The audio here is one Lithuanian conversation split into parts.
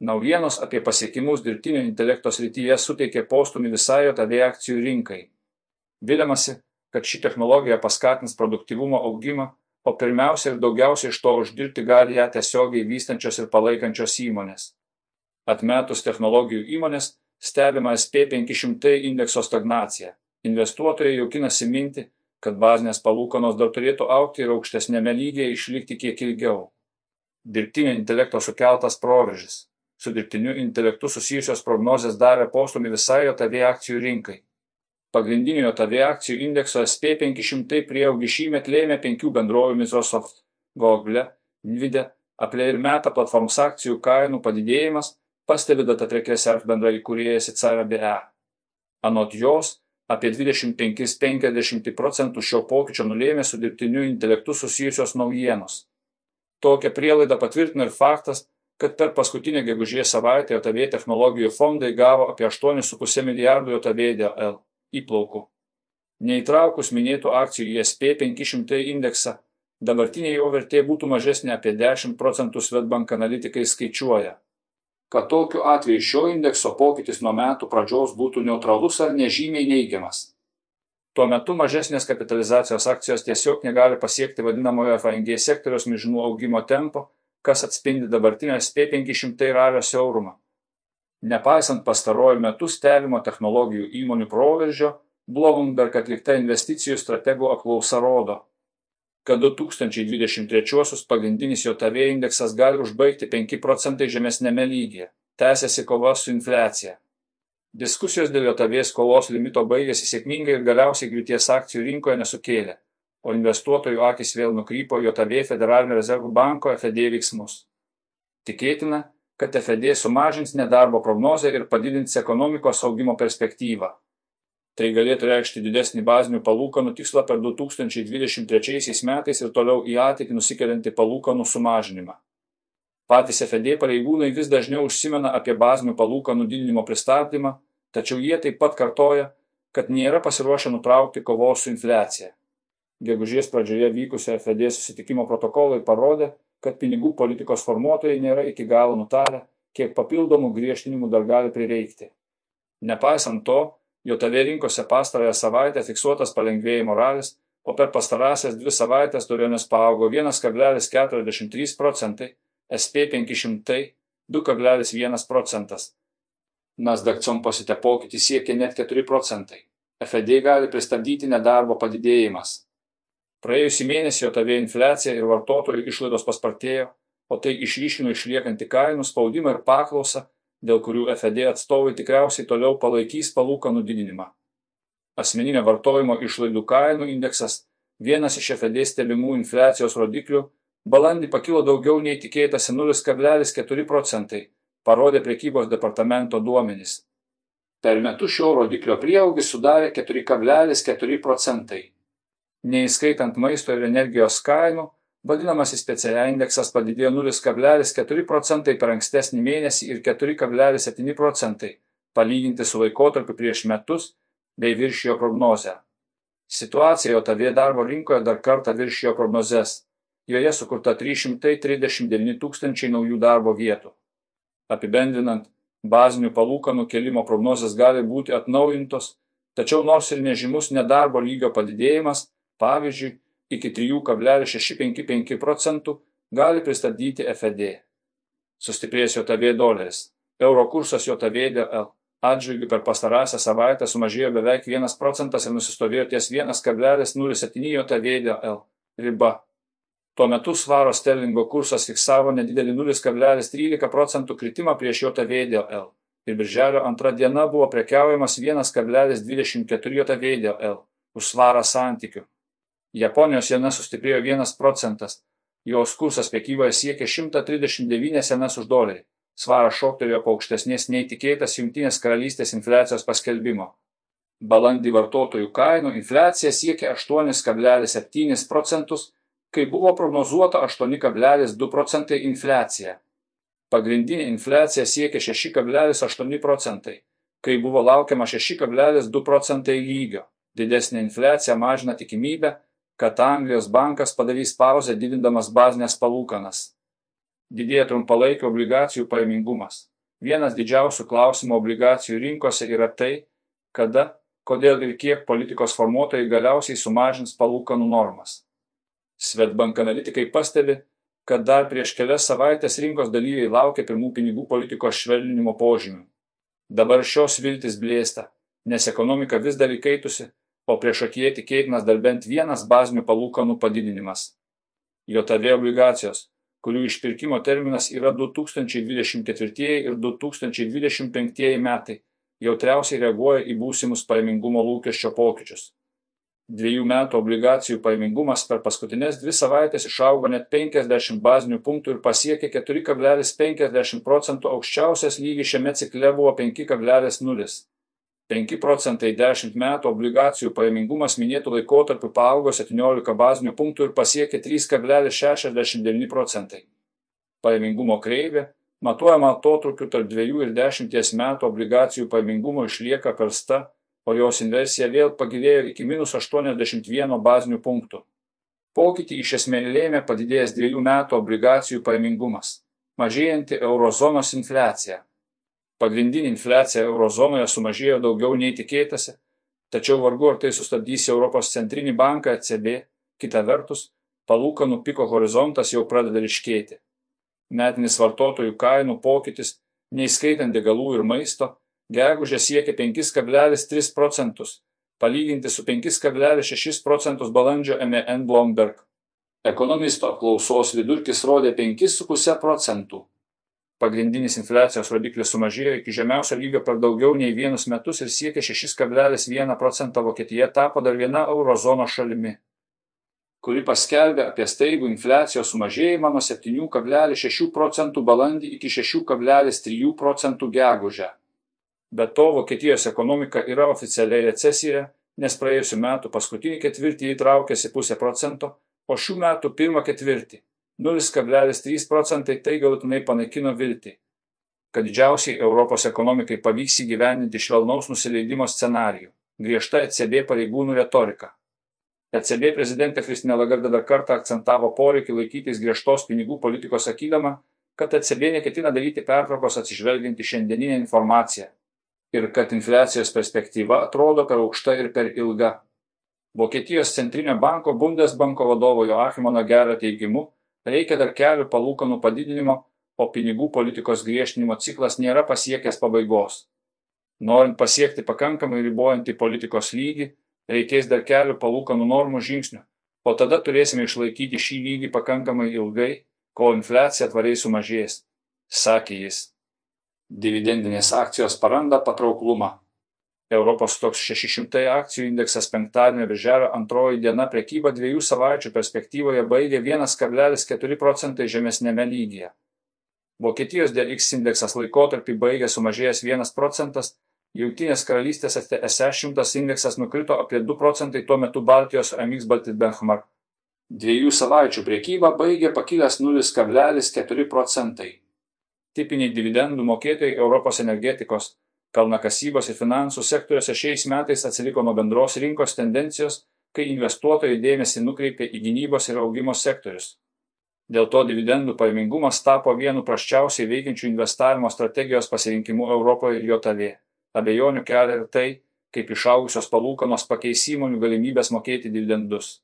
Naujienos apie pasiekimus dirbtinio intelekto srityje suteikė postumį visai JAV akcijų rinkai. Viliamasi, kad ši technologija paskatins produktivumo augimą, o pirmiausia ir daugiausiai iš to uždirbti gali ją tiesiogiai vystančios ir palaikančios įmonės. Atmetus technologijų įmonės, stebima SP500 indekso stagnacija. Investuotojai jaukinasi minti, kad bazinės palūkanos dar turėtų aukti ir aukštesnėme lygyje išlikti kiek ilgiau. Dirbtinio intelekto sukeltas proveržis. Su dirbtiniu intelektu susijusios prognozės davė postumį visai JAV akcijų rinkai. Pagrindinio JAV akcijų indekso SP500 prieaugį šįmet lėmė penkių bendrovių Microsoft, Google, Nvidia, Apple ir Meta platformos akcijų kainų padidėjimas, pastebi data trekėse bendra įkūrėjas ICRBE. Anot jos, apie 25-50 procentų šio pokyčio nulėmė su dirbtiniu intelektu susijusios naujienos. Tokią prielaidą patvirtina ir faktas, kad per paskutinę gegužės savaitę JAV technologijų fondai gavo apie 8,5 milijardų JAV įplaukų. Neįtraukus minėtų akcijų į SP500 indeksą, dabartinė jo vertė būtų mažesnė apie 10 procentų Svetbank analitikai skaičiuoja, kad tokiu atveju šio indekso pokytis nuo metų pradžios būtų neutralus ar nežymiai neigiamas. Tuo metu mažesnės kapitalizacijos akcijos tiesiog negali pasiekti vadinamojo FNG sektoriaus mižinų augimo tempo, kas atspindi dabartinę SP500 ralio siaurumą. Nepaisant pastaruoju metu stebimo technologijų įmonių proveržio, Bloomberg atlikta investicijų strategų apklausa rodo, kad 2023 pagrindinis JAV indeksas gali užbaigti 5 procentai žemesnėme lygyje. Tęsiasi kova su infliacija. Diskusijos dėl JAV skolos limito baigėsi sėkmingai ir galiausiai griūties akcijų rinkoje nesukėlė, o investuotojų akis vėl nukrypo JAV Federalinio rezervų banko FED veiksmus. Tikėtina, kad FED sumažins nedarbo prognozę ir padidins ekonomikos augimo perspektyvą. Tai galėtų reikšti didesnį bazinių palūkanų tikslą per 2023 metais ir toliau į ateitį nusikeliantį palūkanų sumažinimą. Patys FED pareigūnai vis dažniau užsimena apie bazinių palūkanų didinimo pristabdymą, tačiau jie taip pat kartoja, kad nėra pasiruošę nutraukti kovos su infliacija. Gegužės pradžioje vykusio FED susitikimo protokolai parodė, kad pinigų politikos formuotojai nėra iki galo nutarę, kiek papildomų griežtinimų dar gali prireikti. Nepaisant to, JAV rinkose pastarąją savaitę fiksuotas palengvėjimo ralis, o per pastarąsias dvi savaitės turėjomės paaugo 1,43 procentai, SP500 2,1 procentas. Nasdaq composite pokytis siekia net 4 procentai. FED gali pristabdyti nedarbo padidėjimas. Praėjusį mėnesį JAV infliacija ir vartotojų išlaidos paspartėjo, o tai išryškino išliekantį kainų spaudimą ir paklausą dėl kurių FED atstovai tikriausiai toliau palaikys palūkanų didinimą. Asmeninio vartojimo išlaidų kainų indeksas, vienas iš FED stebimų infliacijos rodiklių, balandį pakilo daugiau nei tikėtasi 0,4 procentai, parodė prekybos departamento duomenys. Per metus šio rodiklio prieaugis sudarė 4,4 procentai. Neįskaitant maisto ir energijos kainų, vadinamasis PCE indeksas padidėjo 0,4 procentai per ankstesnį mėnesį ir 4,7 procentai palyginti su laikotarpiu prieš metus bei viršijo prognozę. Situacija JAV darbo rinkoje dar kartą viršijo prognozes. Joje sukurta 339 tūkstančiai naujų darbo vietų. Apibendrinant, bazinių palūkanų kelimo prognozes gali būti atnaujintos, tačiau nors ir nežymus nedarbo lygio padidėjimas, pavyzdžiui, iki 3,655 procentų gali pristabdyti FED. Sustiprėjęs JAV doleris. Euro kursas JAV dėl atžvilgių per pastarąsią savaitę sumažėjo beveik 1 procentas ir nusistovėjo ties 1,07 JAV dėl riba. Tuo metu svaro sterlingo kursas fiksavo nedidelį 0,13 procentų kritimą prieš JAV dėl ir birželio antra diena buvo prekiaujamas 1,24 JAV dėl už svarą santykių. Japonijos jena sustiprėjo 1 procentas, jos kursas prekyboje siekė 139 senas už dolerį. Svaras šoktelėjo po aukštesnės nei tikėtas Junktinės karalystės infliacijos paskelbimo. Balandį vartotojų kainų infliacija siekė 8,7 procentus, kai buvo prognozuota 8,2 procentai infliacija. Pagrindinė infliacija siekė 6,8 procentai, kai buvo laukiama 6,2 procentai lygio. Didesnė infliacija mažina tikimybę, kad Anglijos bankas padarys pauzę didindamas bazinės palūkanas. Didėja trumpalaikio obligacijų pajamingumas. Vienas didžiausių klausimų obligacijų rinkose yra tai, kada, kodėl ir kiek politikos formuotojai galiausiai sumažins palūkanų normas. Svetbank analitikai pastebi, kad dar prieš kelias savaitės rinkos dalyviai laukia pirmų pinigų politikos švelninimo požymių. Dabar šios viltis blėsta, nes ekonomika vis dar įkaitusi, o priešakyje tikėtinas dar bent vienas bazinių palūkanų padidinimas. JAV obligacijos, kurių išpirkimo terminas yra 2024 ir 2025 metai, jautriausiai reaguoja į būsimus pajamingumo lūkesčio pokyčius. Dviejų metų obligacijų pajamingumas per paskutinės dvi savaitės išaugo net 50 bazinių punktų ir pasiekė 4,50 procentų aukščiausias lygis šiame cikle buvo 5,0. 5 procentai 10 metų obligacijų pajamingumas minėtų laikotarpiu paaugo 17 bazinių punktų ir pasiekė 3,69 procentai. Pajamingumo kreivė, matuojama atotrukiu tarp 2 ir 10 metų obligacijų pajamingumo išlieka karsta, o jos inversija vėl pagilėjo iki minus 81 bazinių punktų. Pokytį iš esmės lėmė padidėjęs 2 metų obligacijų pajamingumas, mažėjanti eurozonos infliacija pagrindinė infliacija eurozonoje sumažėjo daugiau nei tikėtasi, tačiau vargu ar tai sustabdys Europos centrinį banką ECB, kita vertus, palūkanų piko horizontas jau pradeda ryškėti. Metinis vartotojų kainų pokytis, neįskaitant degalų ir maisto, gegužė siekia 5,3 procentus, palyginti su 5,6 procentus balandžio MEN Bloomberg. Ekonomisto apklausos vidurkis rodė 5,5 procentų pagrindinis infliacijos rodiklis sumažėjo iki žemiausio lygio per daugiau nei vienus metus ir siekė 6,1 procentą Vokietija tapo dar viena eurozono šalimi, kuri paskelbė apie staigų infliacijos sumažėjimą nuo 7,6 procentų balandį iki 6,3 procentų gegužę. Be to, Vokietijos ekonomika yra oficialiai recesijoje, nes praėjusiu metu paskutinį ketvirtį įtraukėsi pusę procento, o šių metų pirmą ketvirtį 0,3 procentai tai galutinai panaikino viltį, kad didžiausiai Europos ekonomikai pavyks įgyveninti švelnaus nusileidimo scenarijų - griežta ECB pareigūnų retorika. ECB prezidentė Kristina Lagarda dar kartą akcentavo poreikį laikytis griežtos pinigų politikos sakydama, kad ECB neketina daryti pertraukos atsižvelgiant į šiandieninę informaciją ir kad infliacijos perspektyva atrodo per aukšta ir per ilga. Vokietijos centrinio banko Bundesbanko vadovo Joachimo Nagerio teigimu, reikia dar kelių palūkanų padidinimo, o pinigų politikos griežtinimo ciklas nėra pasiekęs pabaigos. Norint pasiekti pakankamai ribojantį politikos lygį, reikės dar kelių palūkanų normų žingsnių, o tada turėsime išlaikyti šį lygį pakankamai ilgai, kol infliacija tvariai sumažės, sakė jis. Dividendinės akcijos paranda patrauklumą. Europos toks 600 akcijų indeksas penktadienio birželio antroji diena prekyba dviejų savaičių perspektyvoje baigė 1,4 procentai žemesnėme lygyje. Vokietijos DX indeksas laikotarpį baigė sumažėjęs 1 procentas, Jungtinės karalystės SE 100 indeksas nukrito apie 2 procentai tuo metu Baltijos MX Baltic Benchmark. Dviejų savaičių prekyba baigė pakilęs 0,4 procentai. Tipiniai dividendų mokėtojai Europos energetikos kalnakasybos ir finansų sektoriuose šiais metais atsiliko nuo bendros rinkos tendencijos, kai investuotojai dėmesį nukreipė į gynybos ir augimo sektorius. Dėl to dividendų pajamingumas tapo vienu praščiausiai veikiančių investavimo strategijos pasirinkimu Europoje ir JOTV. Abejonių kelia ir tai, kaip išaugusios palūkanos pakeis įmonių galimybės mokėti dividendus.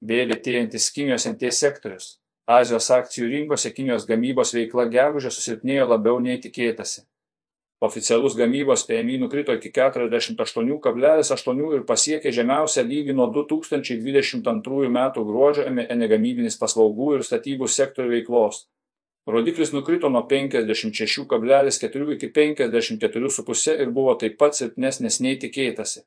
Bei lėtėjantis Kinijos NT sektorius. Azijos akcijų rinkose Kinijos gamybos veikla gegužė susilpnėjo labiau nei tikėtasi. Oficialus gamybos PMI nukrito iki 48,8 ir pasiekė žemiausią lygį nuo 2022 m. gruodžio negamybinis paslaugų ir statybų sektorių veiklos. Rodiklis nukrito nuo 56,4 iki 54,5 ir buvo taip pat silpnesnis nei tikėtasi.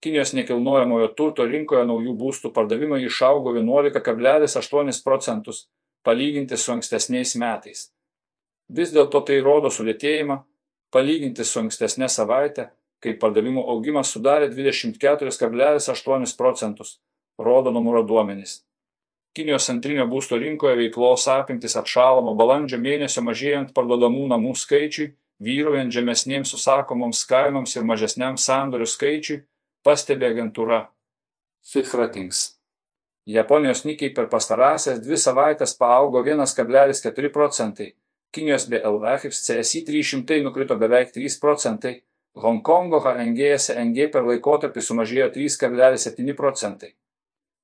Kinijos nekilnojamojo turto rinkoje naujų būstų pardavimai išaugo 11,8 procentus, palyginti su ankstesniais metais. Vis dėlto tai rodo sulėtėjimą, palyginti su ankstesne savaite, kai pardavimų augimas sudarė 24,8 procentus, rodo numero duomenys. Kinijos antrinio būsto rinkoje veiklos apimtis atšalo nuo balandžio mėnesio mažėjant parduodamų namų skaičiui, vyraujant žemesnėms užsakomoms kainoms ir mažesniam sandorių skaičiui, pastebi agentūra Fitch Ratings. Japonijos nikiai per pastarąsias dvi savaitės paaugo 1,4 procentai, Kinijos BLVX CSI 300 nukrito beveik 3 procentai, Honkongo HNG SNG per laikotarpį sumažėjo 3,7 procentai.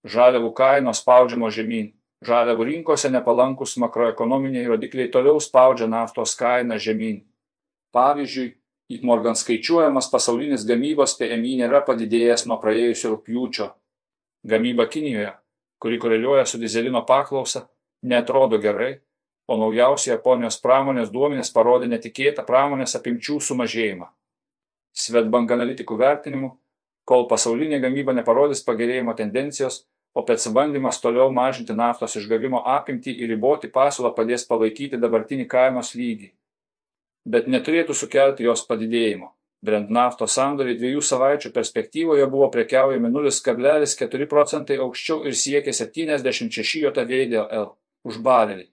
Žaliavų kainos spaudžiamo žemyn. Žaliavų rinkose nepalankus makroekonominiai rodikliai toliau spaudžia naftos kainą žemyn. Pavyzdžiui, į Morgan skaičiuojamas pasaulinis gamybos PMI nėra padidėjęs nuo praėjusio rūpjūčio. Gamyba Kinijoje, kuri koreliuoja su dizelino paklausa, netrodo gerai, o naujausi Japonijos pramonės duomenys parodė netikėtą pramonės apimčių sumažėjimą. Svetbank analitikų vertinimu, kol pasaulinė gamyba neparodys pagerėjimo tendencijos, OPEC bandymas toliau mažinti naftos išgavimo apimtį ir riboti pasiūlą padės palaikyti dabartinį kainos lygį bet neturėtų sukelti jos padidėjimo. Brent naftos sandoriai dviejų savaičių perspektyvoje buvo prekiaujami 0,4 procentai aukščiau ir siekė 76 JV dėl L už barelį.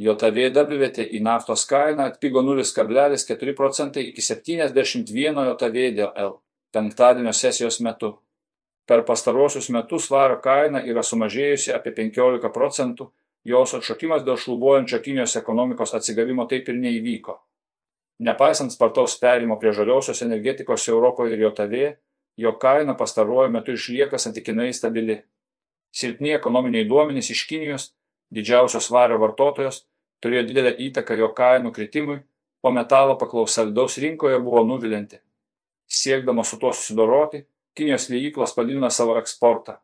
JV WT į naftos kainą atpigo 0,4 procentai iki 71 JV dėl L penktadienio sesijos metu. Per pastarosius metus svaro kaina yra sumažėjusi apie 15 procentų, jos atšokimas dėl šlubuojančio Kinijos ekonomikos atsigavimo taip ir neįvyko. Nepaisant spartaus perėjimo prie žaliosios energetikos Europoje ir JOTV, jo kaina pastaruoju metu išlieka santykinai stabili. Silpni ekonominiai duomenys iš Kinijos, didžiausios vario vartotojos, turėjo didelę įtaką jo kainų kritimui, o metalo paklausa vidaus rinkoje buvo nuvilinti. Siekdama su tuo susidoroti, Kinijos liejyklos padidina savo eksportą,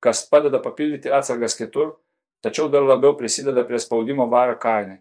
kas padeda papildyti atsargas kitur, tačiau dar labiau prisideda prie spaudimo vario kainai.